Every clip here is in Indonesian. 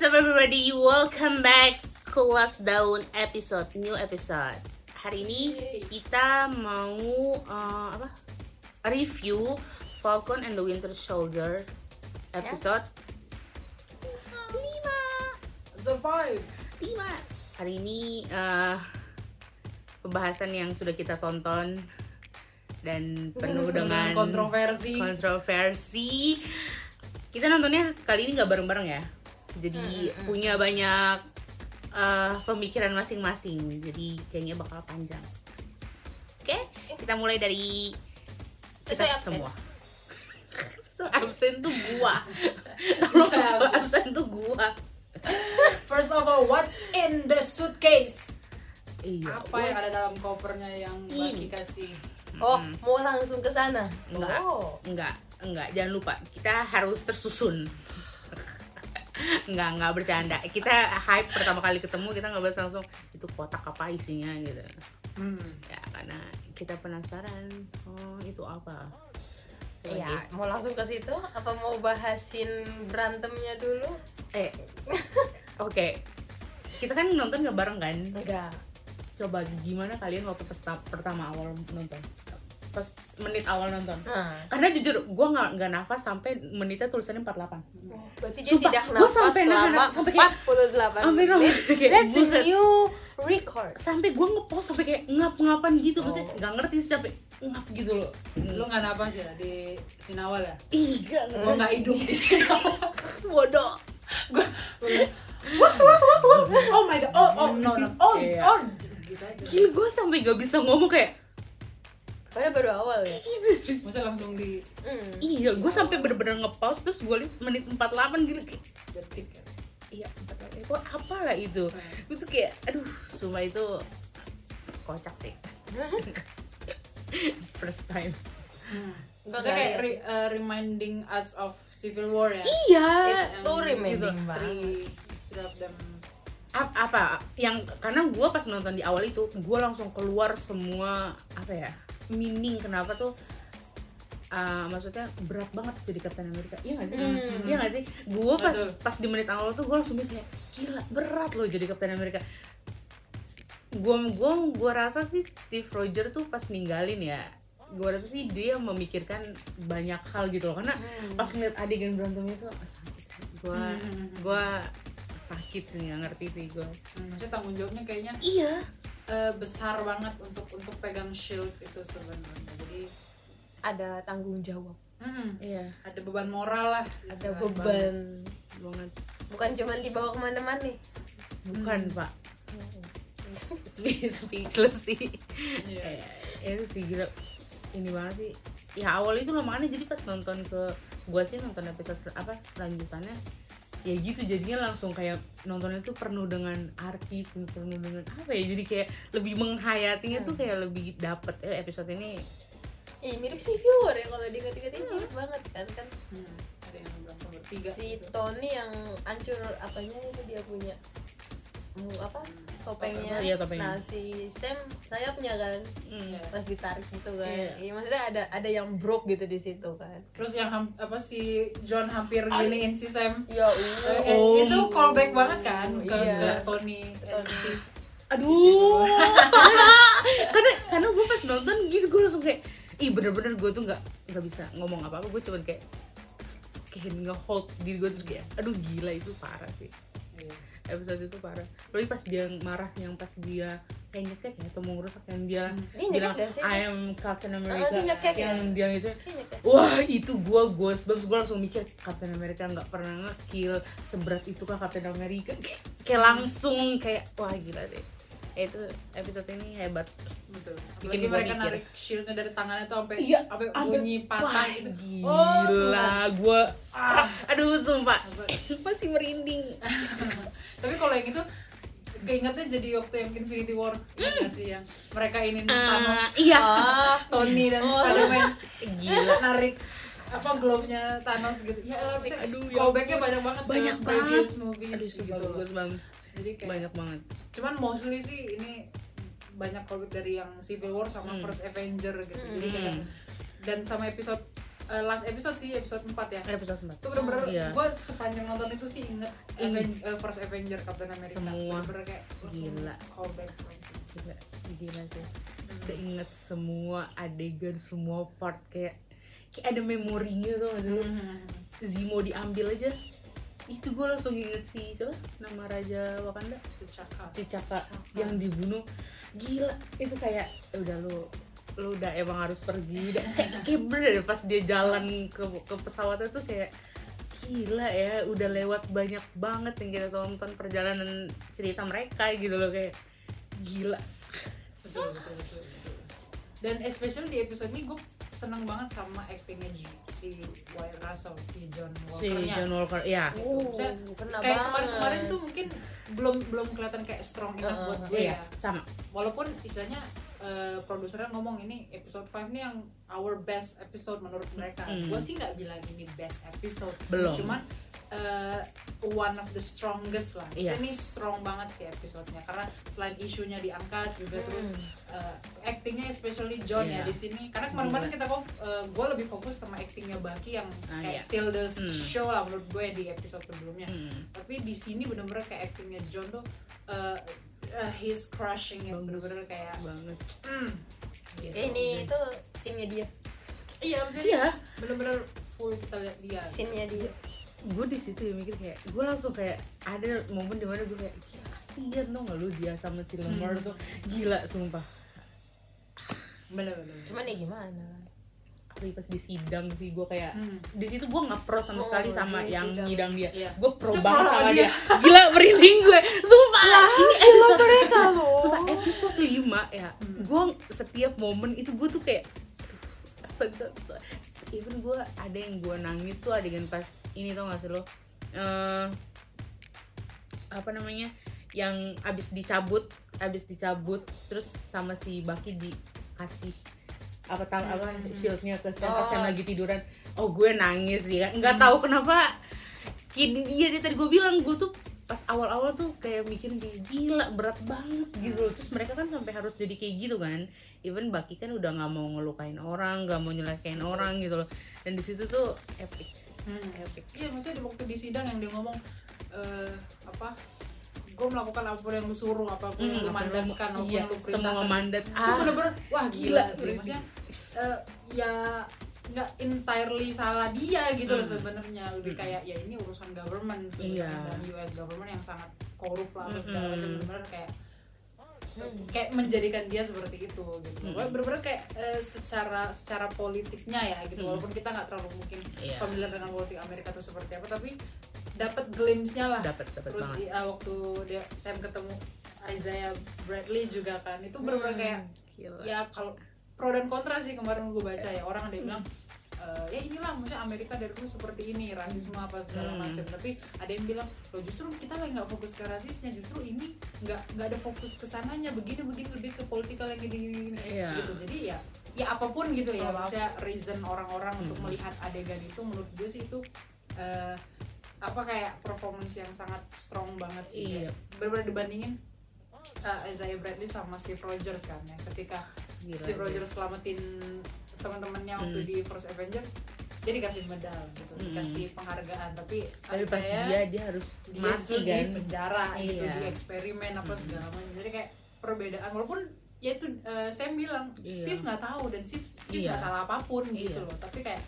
what's up everybody? Welcome back Kelas Daun episode, new episode. Hari ini kita mau uh, apa? Review Falcon and the Winter Soldier episode 5. Survive. 5. Hari ini uh, pembahasan yang sudah kita tonton dan penuh dengan kontroversi. kontroversi. Kita nontonnya kali ini nggak bareng-bareng ya. Jadi punya banyak uh, pemikiran masing-masing. Jadi kayaknya bakal panjang. Oke, kita mulai dari kita Sesuai absen. semua. so absen tuh gua. Tolong so absen tuh gua. First of all, what's in the suitcase? Iya. Apa yang ada dalam kopernya yang Ini. kasih? Oh, mau langsung ke sana? Enggak. Oh. Enggak, enggak, jangan lupa kita harus tersusun. Enggak, enggak bercanda. Kita hype pertama kali ketemu kita nggak bahas langsung itu kotak apa isinya gitu. Hmm. Ya karena kita penasaran. Oh, itu apa? Iya, gitu. mau langsung ke situ apa mau bahasin berantemnya dulu? Eh. Oke. Kita kan nonton nggak bareng kan? Enggak. Coba gimana kalian waktu pertama awal nonton? Pas menit awal nonton. Nah, Karena jujur, gue nggak nggak nafas sampai menitnya tulisannya 48 berarti dia Sumpah, tidak gua nafas sampai nahan- selama sampai kayak- 48 Sampai menit. kayak That's a buset. new record. sampai gue ngepost sampai kayak ngap-ngapan gitu maksudnya Oh. nggak ngerti sih sampai ngap gitu loh Lu nggak napas ya di Sinawal ya? ih gak Lu nggak hidup di Sinawal? bodoh Gua wah wah wah wah oh my god oh oh no no oh Iya. oh gitu aja. gila gue sampai gak bisa ngomong kayak Padahal baru awal ya. Masa langsung di Hmm. iya gue sampai bener-bener ngepost terus gue liat menit 48 gila kayak detik ya. iya 48 kok apalah itu itu kayak aduh sumpah itu kocak sih first time Hmm. Maksudnya kayak lihat. re- uh, reminding us of Civil War ya. iya Itu reminding gitu. banget. Three, three of them. Ap- apa yang karena gue pas nonton di awal itu gue langsung keluar semua apa ya meaning kenapa tuh uh, maksudnya berat banget jadi Captain America iya nggak sih Hmm. iya nggak sih gue pas Betul. pas di menit awal tuh gue langsung mikir kayak gila berat loh jadi Captain America gue gua gua rasa sih Steve Rogers tuh pas ninggalin ya gue rasa sih dia memikirkan banyak hal gitu loh karena Hmm. pas ngeliat adegan berantemnya tuh ah, sakit sih gue Hmm. gue sakit sih nggak ngerti sih gue Hmm, Maksudnya tanggung jawabnya kayaknya iya eh, besar banget untuk untuk pegang shield itu sebenarnya. Jadi Ada tanggung jawab, hmm, iya ada beban moral lah. ada beban. banget Bukan cuma dibawa ke mana-mana nih. bukan pak Spe- speechless sih Iya. Eh, itu sih gila ini banget sih ya awal itu loh makanya jadi pas nonton ke gua sih nonton episode apa lanjutannya ya gitu jadinya langsung kayak nontonnya tuh penuh dengan arti penuh penuh dengan apa ya jadi kayak lebih menghayatinya tuh kayak lebih dapet eh, episode ini Ih, mirip Civil War ya kalau diingat-ingat ini mirip banget kan kan Hmm, ada yang berantem bertiga. si gitu. Tony yang hancur apanya itu dia punya mu apa topengnya Topeng, iya, topengnya. nah si Sam sayapnya kan hmm. Iya. pas ditarik gitu kan Iya. iya maksudnya ada ada yang broke gitu di situ kan Terus yang ham- apa si John hampir giniin si Sam. ya Eh, eh, Oh. itu callback banget kan ke, Iya. ke Tony and Tony. Steve. aduh karena karena gue pas nonton gitu gue langsung kayak ih bener-bener gue tuh nggak nggak bisa ngomong apa apa gue cuman kayak kayak nge-hold diri gue terus kayak aduh gila itu parah sih. Episode itu parah Apalagi pas dia marah yang pas dia kayak nyekek ya atau mau ngerusak yang dia Ini bilang? I am Captain America itu nyekek ya? yang dia gitu Kayaknya kan. Wah itu gue ghostbumps gue langsung mikir Captain America nggak pernah ngekill seberat itu kah Captain America kayak, kayak langsung kayak wah gila deh Eh, itu episode ini hebat Betul. Bikin mereka mikir. narik shieldnya dari tangannya tuh sampai Iya, sampai bunyi patah Wah, gitu. gila gue Ah. aduh sumpah masih merinding Tapi kalau yang itu keingetnya jadi waktu yang Infinity War ingat nggak sih yang mereka ini Ah, Thanos, iya ah Tony dan Oh. Spider-Man gila narik apa glove-nya Thanos gitu. Ya Aduh, ya callback-nya banyak banget Banyak banget. movies aduh gitu. sumpah loh. Jadi kayak banyak banget cuman mostly sih ini banyak callback dari yang Civil War sama Hmm. First Avenger gitu. Hmm. Jadi kayak dan sama episode eh, last episode sih episode 4 ya episode 4 itu bener-bener Iya. gue sepanjang nonton itu sih inget Ing- Aven- eh, First Avenger Captain America Semua. bener-bener kayak Gila. callback gila gila sih keinget semua adegan semua part kayak kayak ada memorinya tuh nggak sih lu? Hmm. Zemo diambil aja itu gue langsung inget si siapa? Nama raja Wakanda? T'Chaka. Cicaka yang dibunuh. Gila itu kayak "Ya udah lu lu udah emang harus pergi. Udah kayak, kayak bener pas dia jalan ke ke pesawatnya tuh kayak gila ya udah lewat banyak banget yang kita tonton perjalanan cerita mereka gitu loh kayak gila. Betul, betul, betul, betul. dan especially di episode ini gue seneng banget sama actingnya si Wyatt Russell si John si Walker-nya. John Walker ya Uh, kena kayak banget. kemarin-kemarin tuh mungkin belum belum kelihatan kayak strong enough Uh, buat gue iya ya. sama. Walaupun istilahnya eh, produsernya ngomong ini episode 5 nih yang our best episode menurut mereka. Mm. gue sih nggak bilang ini best episode. Belum. cuman eh, one of the strongest lah Iya. Maksudnya ini strong banget sih episodenya karena selain isunya diangkat juga Hmm. terus eh, actingnya especially John ya Iya. di sini karena kemarin-kemarin kita kok gue lebih fokus sama actingnya Bucky yang Ah, kayak iya. still the Hmm. show lah menurut gue di episode sebelumnya Hmm. tapi di sini bener-bener kayak actingnya John tuh uh, uh, he's crushing it Bagus bener-bener kayak banget hmm. Gitu. Eh, ini itu scene-nya dia iya maksudnya iya bener-bener full kita lihat dia scene-nya dia gue di situ ya mikir kayak gue langsung kayak ada momen di mana gue kayak gila kasihan dong nggak lu dia sama si Lemar Hmm. tuh gila sumpah bener-bener cuman ya gimana apalagi pas di sidang sih gue kayak Hmm. di situ gue nggak pro sama Oh, sekali sama di yang sidang. nyidang dia Iya. gue pro Pro banget sama dia. dia gila merinding gue sumpah ini episode mereka loh. sumpah episode 5 ya Hmm. gue setiap momen itu gue tuh kayak ada yang gue nangis tuh adegan pas ini tau gak sih lo? Eh, apa namanya? Yang abis dicabut abis dicabut terus sama si Baki dikasih apa tahu apa Hmm. shieldnya ke Sam pas Oh. Sam lagi tiduran. Oh gue nangis ya nggak tahu kenapa. Kayak di- dia dia tadi gue bilang gue tuh pas awal-awal tuh kayak mikirin kayak gila berat banget gitu. Loh terus mereka kan sampai harus jadi kayak gitu kan. Even Baki kan udah nggak mau ngelukain orang nggak mau nyelakain orang gitu loh dan di situ tuh epic sih Hmm, epic. Iya, maksudnya di waktu di sidang yang dia ngomong eh, apa? Gue melakukan apa pun yang lu suruh, apa pun yang lu Hmm, apa lu- mandatkan, apa pun iya, lu semua perintahkan. mandat Itu ah bener-bener wah gila, gila, sih. Maksudnya eh, ya nggak entirely salah dia gitu loh Hmm. sebenarnya lebih Hmm. kayak ya ini urusan government sebenarnya Iya. dan US government yang sangat korup lah apa segala macam Mm-mm. bener-bener kayak Hmm. kayak menjadikan dia seperti itu gitu Mm. Pokoknya bener-bener kayak eh, secara secara politiknya ya gitu Mm. walaupun kita nggak terlalu mungkin Iya. familiar dengan politik Amerika itu seperti apa tapi dapat glimpse-nya lah dapat dapat terus banget i- ah, waktu dia Sam ketemu Isaiah Bradley juga kan itu bener-bener Hmm. kayak Gila. ya kalau pro dan kontra sih kemarin gue baca ya orang ada yang bilang "Eh, ya inilah maksudnya Amerika dari dulu seperti ini rasisme apa segala Hmm. macam tapi ada yang bilang lo justru kita lagi nggak fokus ke rasisnya justru ini nggak nggak ada fokus ke sananya begini begini lebih ke politikal yang gini gini, gini." Iya. gitu jadi ya ya apa pun gitu ya maksudnya reason orang-orang untuk Hmm. melihat adegan itu menurut gue sih itu eh, apa kayak performance yang sangat strong banget sih Iya. benar-benar dibandingin uh, Isaiah Bradley sama Steve Rogers kan ya ketika Gila, Steve. Rogers selamatin teman-temannya waktu Hmm. di First Avenger dia dikasih medal gitu Hmm. dikasih penghargaan tapi tapi pas Isaiah dia dia harus dia mati kan di penjara gitu Iya. di eksperimen apa Hmm. segala macam jadi kayak perbedaan walaupun ya itu uh, Sam bilang Iya. Steve nggak tahu dan Steve Steve Iya. nggak salah apa pun gitu Iya. loh tapi kayak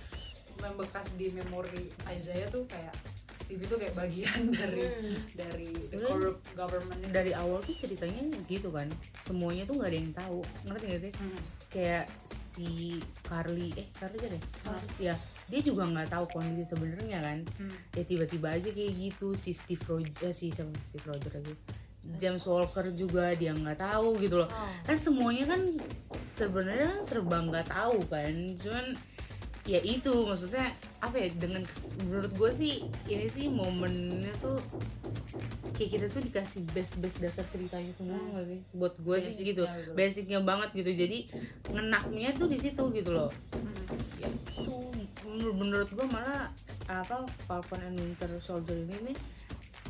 membekas di memori Isaiah tuh kayak Steve itu kayak bagian dari Hmm. dari the Sebenarnya corrupt government itu. dari awal tuh ceritanya gitu kan semuanya tuh nggak ada yang tahu ngerti gak sih Hmm. kayak si Carly eh Carly aja deh Ah. ya dia juga nggak tahu kondisi sebenarnya kan Hmm. ya tiba-tiba aja kayak gitu si Steve Rogers eh, si siapa Steve Rogers aja James Walker juga dia nggak tahu gitu loh Oh. kan semuanya kan sebenarnya kan serba nggak tahu kan cuman ya itu maksudnya apa ya dengan menurut gue sih ini sih momennya tuh kayak kita tuh dikasih base base dasar ceritanya semua Hmm. nggak sih buat gue sih gitu gitu. basicnya banget gitu jadi ngenaknya tuh di situ gitu loh Hmm. ya itu menur- menurut gue malah apa Falcon and Winter Soldier ini nih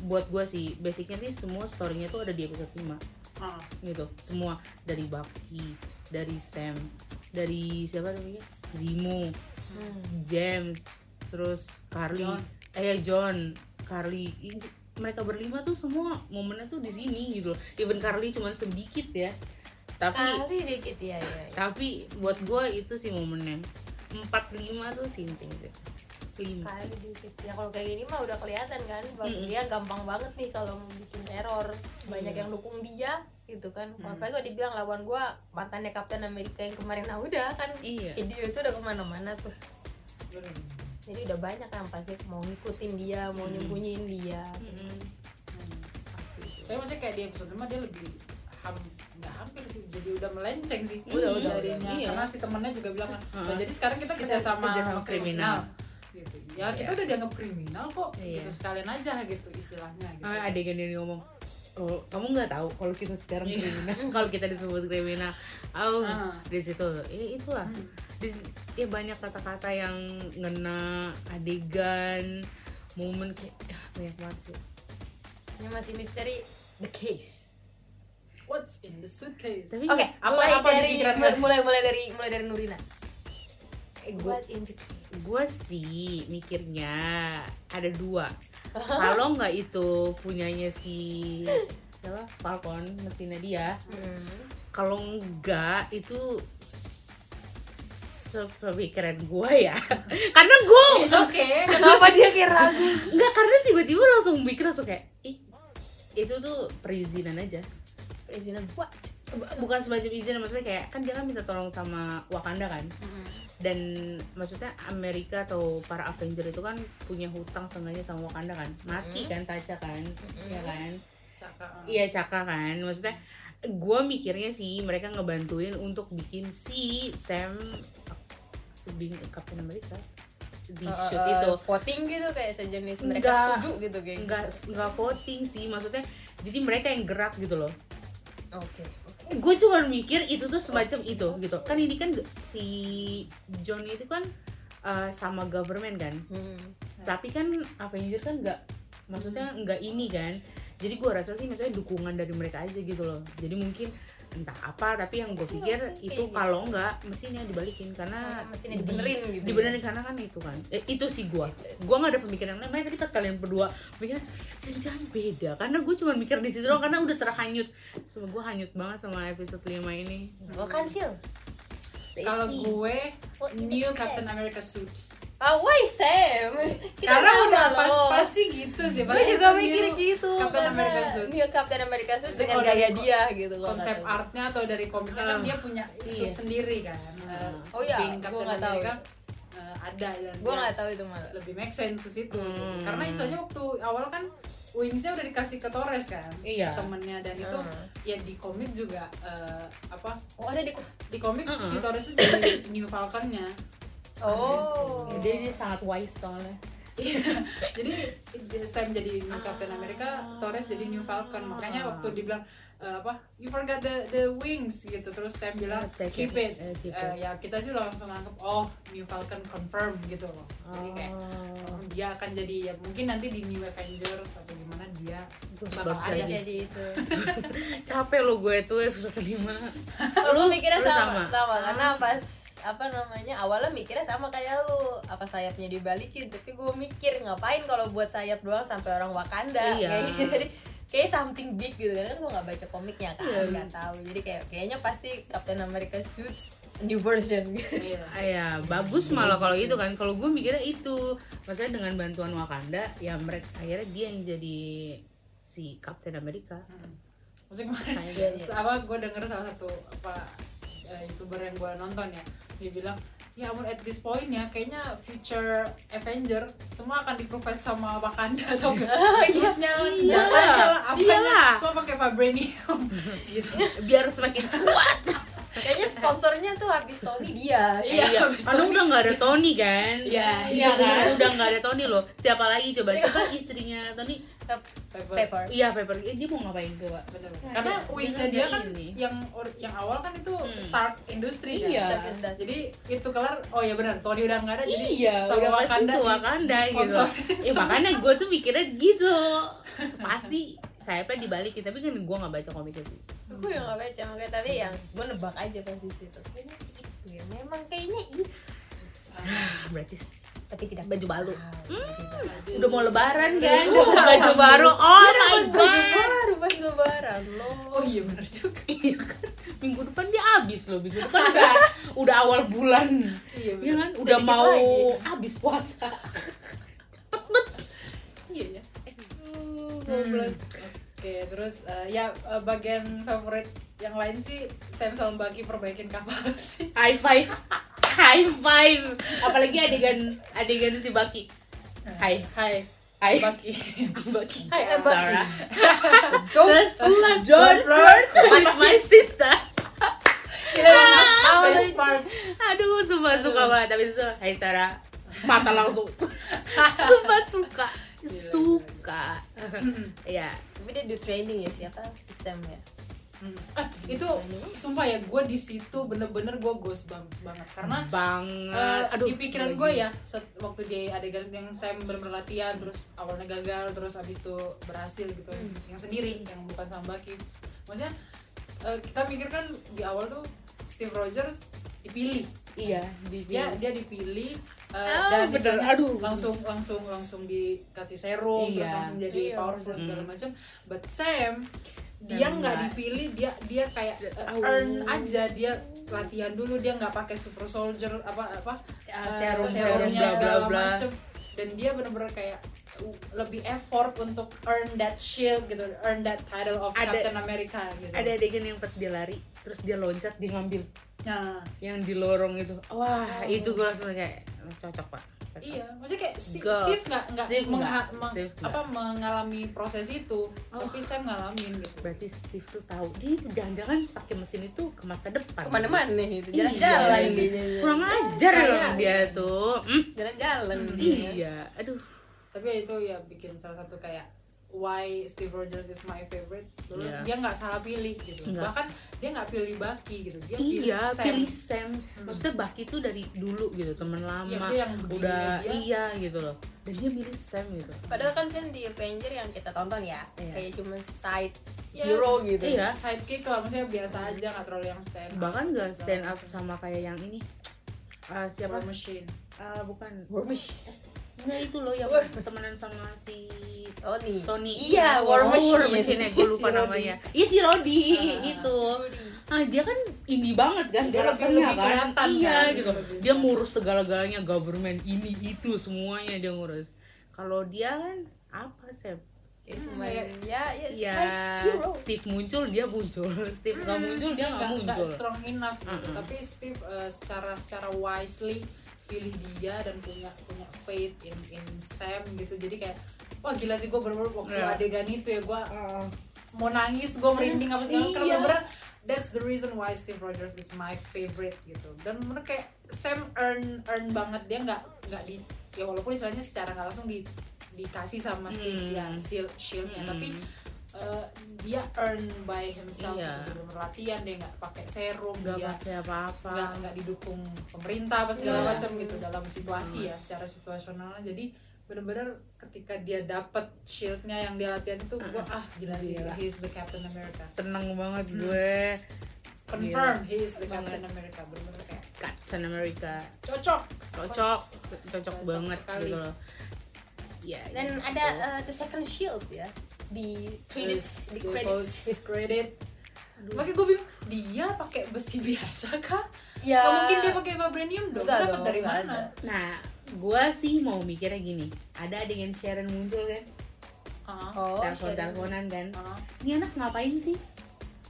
buat gue sih basicnya nih semua storynya tuh ada di episode 5 Ah. gitu semua dari Bucky dari Sam dari siapa namanya Zemo Hmm. James terus Carly John. eh John Carly mereka berlima tuh semua momennya tuh di sini gitu loh even Carly cuma sedikit ya tapi Kali dikit ya ya. ya. tapi buat gue itu sih momennya empat lima tuh sinting deh lima dikit. Ya kalau kayak gini mah udah kelihatan kan bahwa Mm-mm. dia gampang banget nih kalau mau bikin teror. Banyak yang dukung dia gitu kan. Hmm. Makanya gue dibilang lawan gua mantannya Kapten Amerika yang kemarin nah udah kan iya video itu udah ke mana-mana tuh. Jadi udah banyak kan pasti mau ngikutin dia, mau Hmm. nyembunyiin dia. Mm-mm. Hmm. Tapi maksudnya kayak di episode 5 dia lebih ham nggak hampir sih jadi udah melenceng sih Udah, udah, jadinya iya. karena si temennya juga bilang kan. "Nah, jadi sekarang kita kerja sama kerja sama kriminal." gitu ya kita Iya. udah dianggap kriminal kok Iya. gitu sekalian aja gitu istilahnya gitu Ah, adegan dia ngomong oh, kamu nggak tahu kalau kita sekarang Iya. kriminal kalau kita disebut kriminal oh Ah. di situ ya itulah Hmm. di, ya banyak kata-kata yang ngena adegan momen kayak ya, banyak banget sih. Ini masih misteri the case. what's in the suitcase Tapi- Oke, Apa- mulai apa dari mulai, mulai mulai dari mulai dari Nurina. Eh, gua What in the case? gue sih mikirnya ada dua kalau nggak itu punyanya si siapa? Falcon mesinnya dia. Hmm. kalau enggak itu sepemikiran gue ya. Karena gue It's okay. Kenapa dia kayak ragu? enggak karena tiba-tiba langsung mikir langsung kayak ih itu tuh perizinan aja. Perizinan. Buat. bukan semacam izin maksudnya kayak kan dia kan minta tolong sama Wakanda kan dan maksudnya Amerika atau para Avenger itu kan punya hutang seenggaknya sama Wakanda kan? Mati kan Taca kan? Ya kan? Caka, uh. iya Caka kan? Maksudnya gue mikirnya sih mereka ngebantuin untuk bikin si Sam being Captain America. Di Uh, shoot uh, itu. voting gitu kayak sejenis mereka Enggak. setuju gitu kayak. nggak nggak voting sih. Maksudnya jadi mereka yang gerak gitu loh. Oke. Gue cuma mikir itu tuh semacam itu gitu. Kan ini kan si John itu kan uh, sama government kan. Hmm. tapi kan Avenger kan nggak maksudnya nggak ini kan. Jadi gue rasa sih maksudnya dukungan dari mereka aja gitu loh. Jadi mungkin entah apa tapi yang gue pikir mungkin itu gitu. kalau nggak mesinnya dibalikin karena Oh, mesinnya dibenerin di- gitu. dibenerin karena kan itu kan eh, itu sih gue gue nggak ada pemikiran lain makanya tadi pas kalian berdua mikirnya jangan beda karena gue cuma mikir di situ doang karena udah terhanyut cuma gue hanyut banget sama episode 5 ini Gua kan sil. kalau gue new? Captain America suit Ah, why Sam? Kita karena sama udah pas pasti gitu sih Gue juga new mikir gitu Captain America suit New Captain America suit dengan gaya dia gitu loh konsep artnya atau dari komiknya kan Ah. dia punya suit Iya. sendiri kan. Oh iya, Captain nggak tahu. Eh, ada dan Gue dia nggak tahu itu malah. lebih make sense ke situ Hmm. karena istilahnya waktu awal kan wingsnya udah dikasih ke Torres kan Iya. temennya dan itu Hmm. ya di komik juga eh, apa Oh ada di di komik Uh-uh. si Torres itu jadi New Falconnya Oh. dia, dia sangat wise soalnya Iya. jadi Sam jadi New Captain America, Torres jadi New Falcon. Makanya waktu dibilang eh, apa, you forgot the the wings gitu. Terus Sam bilang Take keep it, it. eh, keep it. ya kita sih langsung nangkep oh New Falcon confirm gitu loh. Jadi kayak Oh. oh, dia akan jadi ya mungkin nanti di New Avengers atau gimana dia Terus bakal ada. aja. jadi itu. capek lo gue tuh episode 5 Lu mikirnya sama, sama? sama, karena pas apa namanya awalnya mikirnya sama kayak lu apa sayapnya dibalikin tapi gue mikir ngapain kalau buat sayap doang sampai orang Wakanda Iya. kayak gitu jadi kayak something big gitu kan gue nggak baca komiknya kan Iya. nggak tahu jadi kayak kayaknya pasti Captain America suits new version gitu Iya. ya bagus malah kalau gitu kan kalau gue mikirnya itu maksudnya dengan bantuan Wakanda ya mereka akhirnya dia yang jadi si Captain America Hmm. Maksudnya kemarin apa gue denger salah satu apa eh, youtuber yang gue nonton ya. Dia bilang ya ampun at this point ya kayaknya future Avenger semua akan di provide sama Wakanda atau enggak. Suitnya lah, senjatanya lah apanya. Iyalah. semua pakai vibranium. Gitu. Biar semakin kuat kayaknya sponsornya tuh habis Tony dia. Iya, iya. Tony. udah nggak ada Tony kan? Iya, iya iya, kan? udah nggak ada Tony loh. Siapa lagi coba? Siapa istrinya Tony? Pepper. paper iya Pepper. Eh, dia mau ngapain coba? Bener. Ya, karena wingsnya dia dia kan ini. yang or- yang awal kan itu Hmm. Stark Industry kan? Iya. Industry. jadi itu kelar oh ya benar Tony udah nggak ada jadi iya sama udah pasti Wakanda di- Wakanda gitu. ya makanya gue tuh mikirnya gitu. Pasti sayapnya dibalikin tapi kan gue nggak baca komiknya sih. Gue yang gak baca makanya tapi yang gue nebak aja pas di situ. Kayaknya sih itu ya memang kayaknya itu. Berarti tapi tidak baju baru. Jadi- udah mau lebaran kan? Dapat baju baru. Oh my baju god. baru pas lebaran lo oh iya bener juga. Iya kan? Minggu depan dia habis loh minggu depan udah udah awal bulan. Iya Iya kan? Udah Sedikit mau lagi. habis puasa. Iya ya. Goblok Oke, terus eh, ya eh, bagian favorit yang lain sih Sam sama Baki perbaikin kapal sih. high five high five apalagi adegan adegan si Baki Hai. Hai. Hai. Baki. Baki. Hai, Baki. Sarah Don't terus flirt. John flirt with my sister Ah, best part. aduh sumpah suka banget tapi itu Hai Sarah mata langsung sumpah suka suka ya tapi dia do training ya siapa? Si Sam ya. Hmm. Ah, itu sumpah ya gue di situ bener-bener gue goosebumps banget. Karena banget. Eh, aduh di pikiran gue ya set, waktu di adegan yang Sam bener-bener latihan terus awalnya gagal terus abis itu berhasil gitu. Yang sendiri yang bukan sama Baki. Maksudnya eh, kita mikir kan di awal tuh Steve Rogers dipilih. Iya di dia dia dipilih eh, Ah, dan bener. Aduh. langsung langsung langsung dikasih serum terus Iya. langsung jadi Iya, powerful segala macam but Sam dia nggak dipilih dia dia kayak Au. earn aja dia latihan dulu dia nggak pakai super soldier apa apa eh, serum serum serumnya segala bla macem dan dia bener-bener kayak uh, lebih effort untuk earn that shield gitu earn that title of Ada- Captain America gitu ada adegan yang pas dia lari terus dia loncat dia ngambil nah yang di lorong itu. Wah itu gue langsung kayak cocok pak? Cocok. Iya, maksudnya kayak Steve, Go. Steve nggak nggak meng- apa mengalami proses itu, Oh. tapi Sam ngalamin gitu. berarti Steve tuh tahu. Dia itu jangan-jangan pakai mesin itu ke masa depan. Ke mana-mana nih itu Iya. jalan-jalan dia. Kurang ajar loh dia tuh. Hmm, jalan-jalan dia. Iya. Aduh. Tapi itu ya bikin salah satu kayak why Steve Rogers is my favorite. Dulu Iya. dia nggak salah pilih gitu. Nggak. Bahkan dia nggak pilih Bucky gitu. Dia iya pilih Sam. pilih Sam maksudnya Baki tuh dari dulu gitu temen lama Iya, maksudnya yang begini udah dia. iya gitu loh dan dia milih Sam gitu padahal kan Sam di Avenger yang kita tonton ya Iya. kayak cuma side Iya. hero gitu iya Sidekick lah, maksudnya biasa aja nggak terlalu yang stand up. bahkan gak stand up sama kayak yang ini Ah, siapa War Machine. Ah, bukan War Machine Enggak itu loh yang War- temenan sama si Tony Tony. Iya War Oh, Machine War Machine. Ya, gue lupa Si namanya. Iya si Rodi Ah. itu Ah dia kan indie banget kan Dia lebih- karakternya lebih kan. Iya kan, gitu. Lebih Dia ngurus segala-galanya government ini itu semuanya dia ngurus. Kalau dia kan apa Sam? ya Hmm, cuma ya ya Ya side hero. Steve muncul dia muncul. Steve nggak muncul dia nggak muncul. strong enough gitu. Mm-mm. tapi Steve eh, secara secara wisely pilih dia dan punya punya faith in in Sam gitu jadi kayak wah gila sih gue bener-bener waktu Iya. adegan itu ya gue mau nangis gue merinding apa segala karena Iya. bener that's the reason why Steve Rogers is my favorite gitu dan bener kayak Sam earn earn banget dia nggak nggak di ya walaupun istilahnya secara nggak langsung di dikasih sama Steve Hmm. ya shield shieldnya Hmm. tapi uh, dia earn by himself Iya. gitu, bener latihan dia nggak pakai serum nggak dia pakai apa-apa nggak nggak didukung pemerintah apa segala Iya. macam gitu dalam situasi ya secara situasionalnya jadi bener-bener ketika dia dapat shieldnya yang dia latihan itu gua ah gila sih Gila. he is the Captain America seneng banget Hmm. gue confirm Gila. he is the Banget. Captain America bener-bener kayak Captain America cocok cocok cocok Cocok banget sekali. gitu loh ya dan gitu. ada uh, the second shield ya di credits di credits post credit makanya gue bingung dia pakai besi biasa kah ya Nggak mungkin dia pakai vibranium dong Enggak dapat dong, dari mana ada. Nah, gua sih mau mikirnya gini. Ada adegan Sharon muncul kan, Ah, oh telepon-teleponan kan. ah. Ini anak ngapain sih?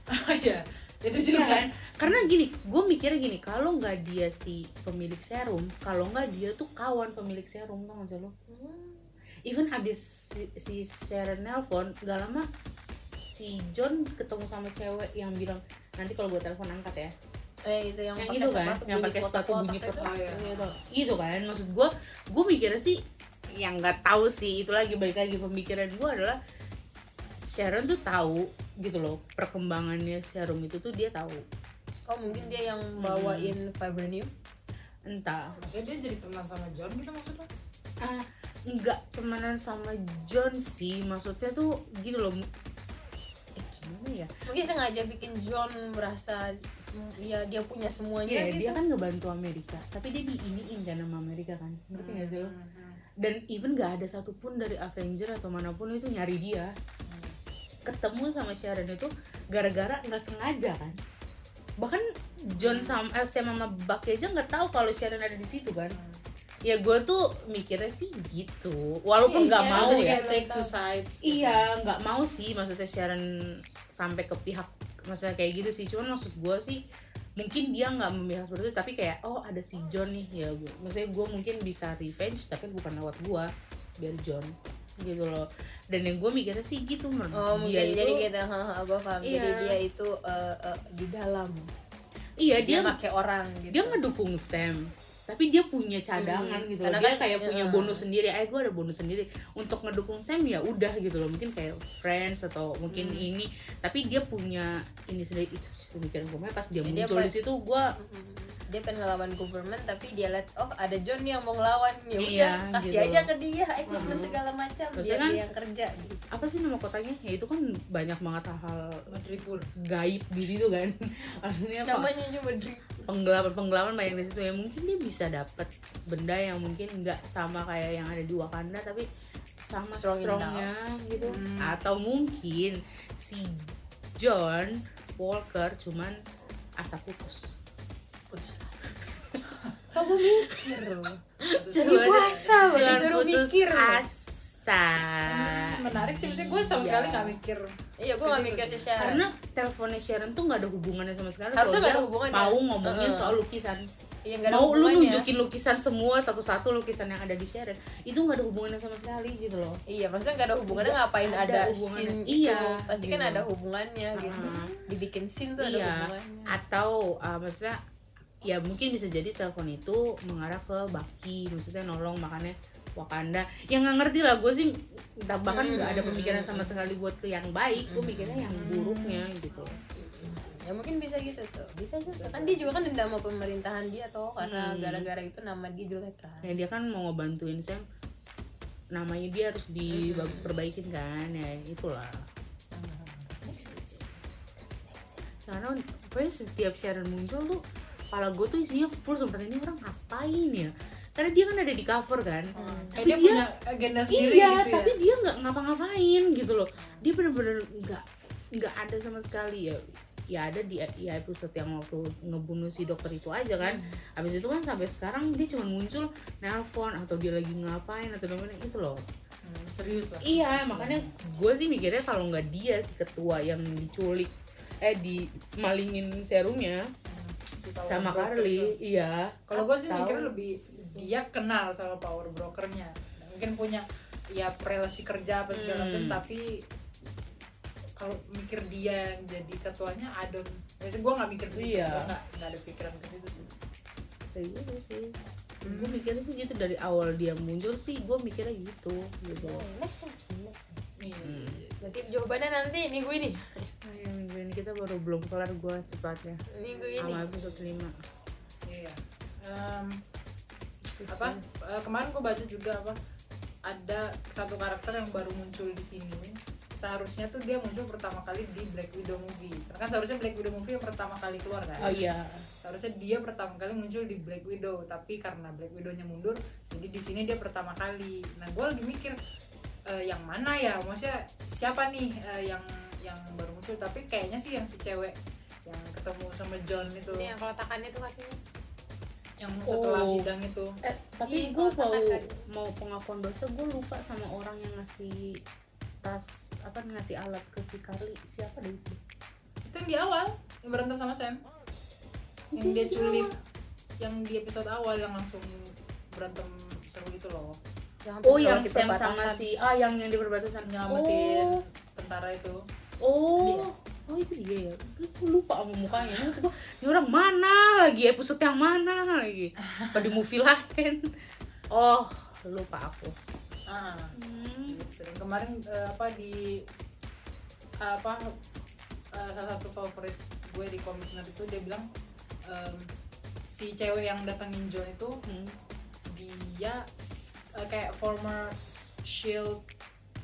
Iya, itu juga kan? Karena gini, gue mikirnya gini, kalau nggak dia si pemilik serum, kalau nggak dia tuh kawan pemilik serum, tau gak sih lo? Even habis si, si Sharon nelpon, gak lama si John ketemu sama cewek yang bilang nanti kalau gue telepon angkat ya. Eh itu yang, yang pakai itu kan yang bunyi pakai sepatu bunyi itu. kotak. Oh, iya. gitu. itu kan maksud gue gue mikirnya sih yang nggak tahu sih itu lagi balik lagi pemikiran gue adalah Sharon tuh tahu gitu loh perkembangannya serum itu tuh dia tahu. Oh mungkin dia yang bawain vibranium? Entah. Maksudnya dia jadi teman sama John gitu maksudnya ah nggak temenan sama John sih maksudnya tuh gitu loh eh gimana ya mungkin sengaja bikin John merasa ya dia punya semuanya Iya, gitu dia kan ngebantu Amerika, tapi dia diiniin kan sama Amerika kan, ngerti nggak sih lo? Hmm. Dan even gak ada satupun dari Avenger atau mana pun itu nyari dia. Ketemu sama Sharon itu gara-gara nggak sengaja kan. Bahkan John sama eh, Sam sama Bucky aja nggak tahu kalau Sharon ada di situ kan. Ya gue tuh mikirnya sih gitu, walaupun Iya, nggak Sharon mau Jadi ya. take two sides gitu. Iya, nggak mau sih maksudnya Sharon sampai ke pihak maksudnya kayak gitu sih. Cuman maksud gue sih mungkin dia nggak memihak seperti itu, tapi kayak oh ada si John nih ya gue. Maksudnya gue mungkin bisa revenge tapi bukan lewat gue, biar John gitu loh. Dan yang gue mikirnya sih gitu menurut oh mungkin dia itu. jadi gitu gue paham jadi Iya. dia itu eh, eh, di dalam iya dia dia pakai orang gitu dia ngedukung Sam tapi dia punya cadangan Hmm, gitu loh. Karena dia kan- kayak punya iya. bonus sendiri. Eh gue ada bonus sendiri. Untuk ngedukung Sam ya udah gitu loh. Mungkin kayak friends atau mungkin Hmm. ini. Tapi dia punya ini sendiri. Itu pemikiran gue pas dia Ya, muncul di situ gue Mhm. Dia pengen ngelawan government tapi dia lihat oh ada John yang mau ngelawan. Ya udah Iya, kasih gitu. aja ke dia equipment Mhm. segala macam. Kan- dia yang kerja. gitu. apa sih nama kotanya? Ya itu kan banyak banget hal-hal gaib di situ kan. Maksudnya apa? Namanya cuma Drip penggelapan penggelapan banyak di situ ya. Mungkin dia bisa dapat benda yang mungkin nggak sama kayak yang ada di Wakanda tapi sama Strong strongnya gitu. Hmm. atau mungkin si John Walker cuman asap putus gue mikir Cuman- puasa loh, disuruh mikir asa. Menarik sih maksudnya gue sama Iya. sekali nggak mikir. Iya gue gak mikir sih Sharon karena teleponnya Sharon tuh nggak ada hubungannya sama sekali. Harusnya nggak ada dia hubungannya. mau ngomongin Heeh. soal lukisan. Iya gak ada mau lu nunjukin lukisan semua satu-satu lukisan yang ada di Sharon itu nggak ada hubungannya sama sekali gitu loh. Iya maksudnya gak ada hubungannya Nggak ngapain ada ada, hubungannya. scene Iya, itu pasti kan gitu. ada hubungannya gitu. Dibikin scene tuh ada iya. hubungannya. Atau uh, maksudnya ya mungkin bisa jadi telepon itu mengarah ke Baki maksudnya nolong makanya Wakanda. Yang nggak ngerti lah gue sih bahkan nggak ada Hmm. pemikiran sama sekali buat ke yang baik gue mikirnya yang buruknya gitu. Ya mungkin bisa gitu tuh. Bisa juga kan dia juga kan dendam sama pemerintahan dia tuh karena Hmm. gara-gara itu nama dia jelek kan. Ya dia kan mau ngebantuin Sam. Namanya dia harus diperbaikin kan ya itulah. Karena pokoknya setiap Sharon muncul tuh kepala gue tuh isinya full sebenarnya ini orang ngapain ya? Karena dia kan ada di cover kan. Kayak Tapi dia, dia- punya agenda sendiri iya gitu tapi ya dia nggak ngapa-ngapain gitu loh. Dia bener-bener nggak nggak ada sama sekali ya. Ya ada di ya episode yang waktu ngebunuh si dokter itu aja kan. Habis itu kan sampai sekarang dia cuma muncul nelpon atau dia lagi ngapain atau gimana itu loh. Hmm, serius lah. Iya makanya gue sih mikirnya kalau nggak dia si ketua yang diculik eh di malingin serumnya sama Carly itu. iya kalau gue sih mikirnya lebih dia kenal sama power brokernya mungkin punya ya relasi kerja apa segala Hmm. macam tapi kalau mikir dia yang jadi ketuanya ada biasanya gue nggak mikir ke situ Iya. gue nggak ada pikiran ke situ sih gitu sih Hmm. gue mikirnya sih gitu dari awal dia muncul sih gue mikirnya gitu gitu sense, next sense. Iya. nanti jawabannya nanti minggu ini kita baru belum kelar gue cepatnya. Minggu ini? Sama episode 5 Iya. Em, apa? Eh, kemarin gue baca juga apa? Ada satu karakter yang baru muncul di sini. Seharusnya tuh dia muncul pertama kali di Black Widow movie. Karena kan seharusnya Black Widow movie yang pertama kali keluar kan? Oh iya. Seharusnya dia pertama kali muncul di Black Widow. Tapi karena Black Widow-nya mundur jadi di sini dia pertama kali. Nah gue lagi mikir eh, yang mana ya? Maksudnya siapa nih eh, yang yang baru muncul tapi kayaknya sih yang si cewek yang ketemu sama John itu. Ini yang keletakan itu kakinya yang setelah Oh. sidang itu. Eh tapi Iya, gue mau kan. mau pengakuan dosa gue lupa sama orang yang ngasih tas apa ngasih alat ke si Carly. Siapa deh itu? Itu yang di awal yang berantem sama Sam. Yang dia culik. yang di episode awal yang langsung berantem seru itu loh. Oh yang di Sam sama si ah yang yang di perbatasan nyelamatin oh. tentara itu oh Dia. oh itu dia ya gue lupa sama mukanya ini orang mana lagi episode yang mana lagi apa di movie lain oh lupa aku ah hmm. gitu. Dan kemarin eh, apa di apa eh, salah satu favorit gue di komik nerd itu dia bilang em, si cewek yang datangin John itu Hmm. dia eh, kayak former shield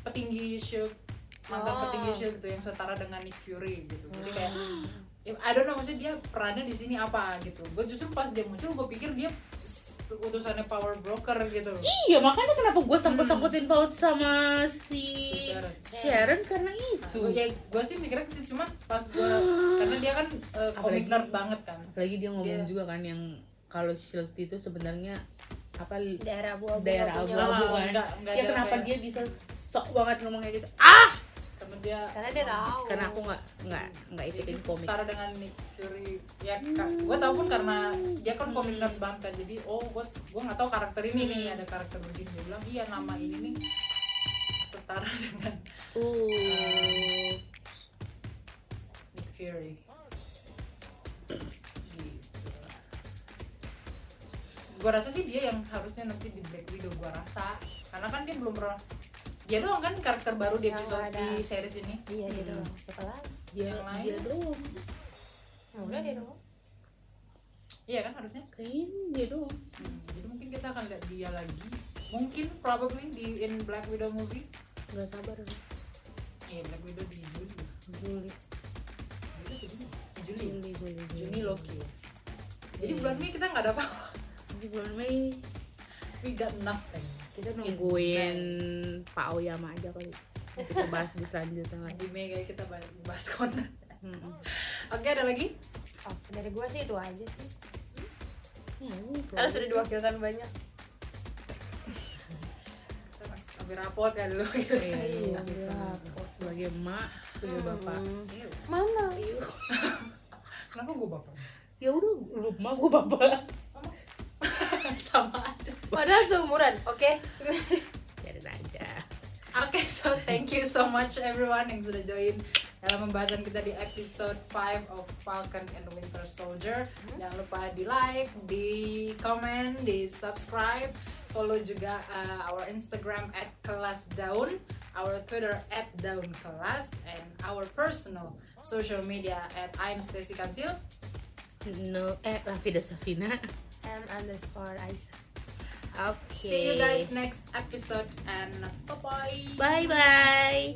petinggi shield mantan Oh. petinggi shield gitu yang setara dengan Nick Fury gitu jadi kayak ya, I don't know maksudnya dia perannya di sini apa gitu gue justru pas dia muncul gue pikir dia utusannya power broker gitu Iya makanya kenapa gue sangkut-sangkutin paut sama si Si Sharon. Sharon karena itu. Nah, ya gue sih mikirnya sih cuman pas gue karena dia kan uh, comic Apalagi- nerd banget kan Apalagi dia ngomong Dia- juga kan yang kalau Shield itu sebenarnya apa daerah abu-abu daerah abu-abu Ah, kan. nggak- nggak ya kenapa kayak- dia bisa sok banget ngomong kayak gitu? Ah, dia karena dia tahu. Karena aku nggak nggak nggak ikutin komik. setara dengan Nick Fury. Ya gue tau pun karena dia kan komik nerd banget kan jadi oh gue gue nggak tahu karakter ini nih ada karakter begini. Dia bilang iya nama ini nih setara dengan Uh, Nick Fury. Gitu. gue rasa sih dia yang harusnya nanti di Black Widow gue rasa. Karena kan dia belum pernah dia doang kan karakter baru di episode ada. di series ini. Iya dia Hmm. doang. Siapa lagi? Dia Yang lain? dia doang. ya udah dia doang. Iya kan harusnya? Kayaknya dia doang. Hmm, jadi mungkin kita akan lihat dia lagi. Mungkin probably di in Black Widow movie. Gak sabar aku. iya Black Widow di Juli. Juli, Juli Juli. Juli, Juli, Juni Loki. Jadi Iya. bulan Mei kita nggak ada apa-apa. Di bulan Mei. We got nothing kita nungguin Pak Oyama aja kali. Kita bahas di selanjutnya lagi. di kayak kita bahas bahas Conan Hmm. oke ada lagi oh dari gua sih itu aja sih Hmm, karena sudah diwakilkan banyak ambil rapot kan dulu gitu. Iya, Iya, iya. iya. Sebagai emak, sebagai bapak. Hmm. Iya. kenapa gue bapak Ya udah, lu emak gue bapak. sama aja padahal seumuran oke Biarin aja. Oke, so thank you so much everyone yang sudah join dalam pembahasan kita di episode 5 of Falcon and the Winter Soldier. Jangan lupa di like, di comment, di subscribe. Follow juga uh, our Instagram at kelas daun, our Twitter at daun kelas, and our personal social media at I'm Stacy Kansil. No, eh, Rafida Safina. M underscore Aisyah Okay. See you guys next episode and bye-bye. Bye-bye.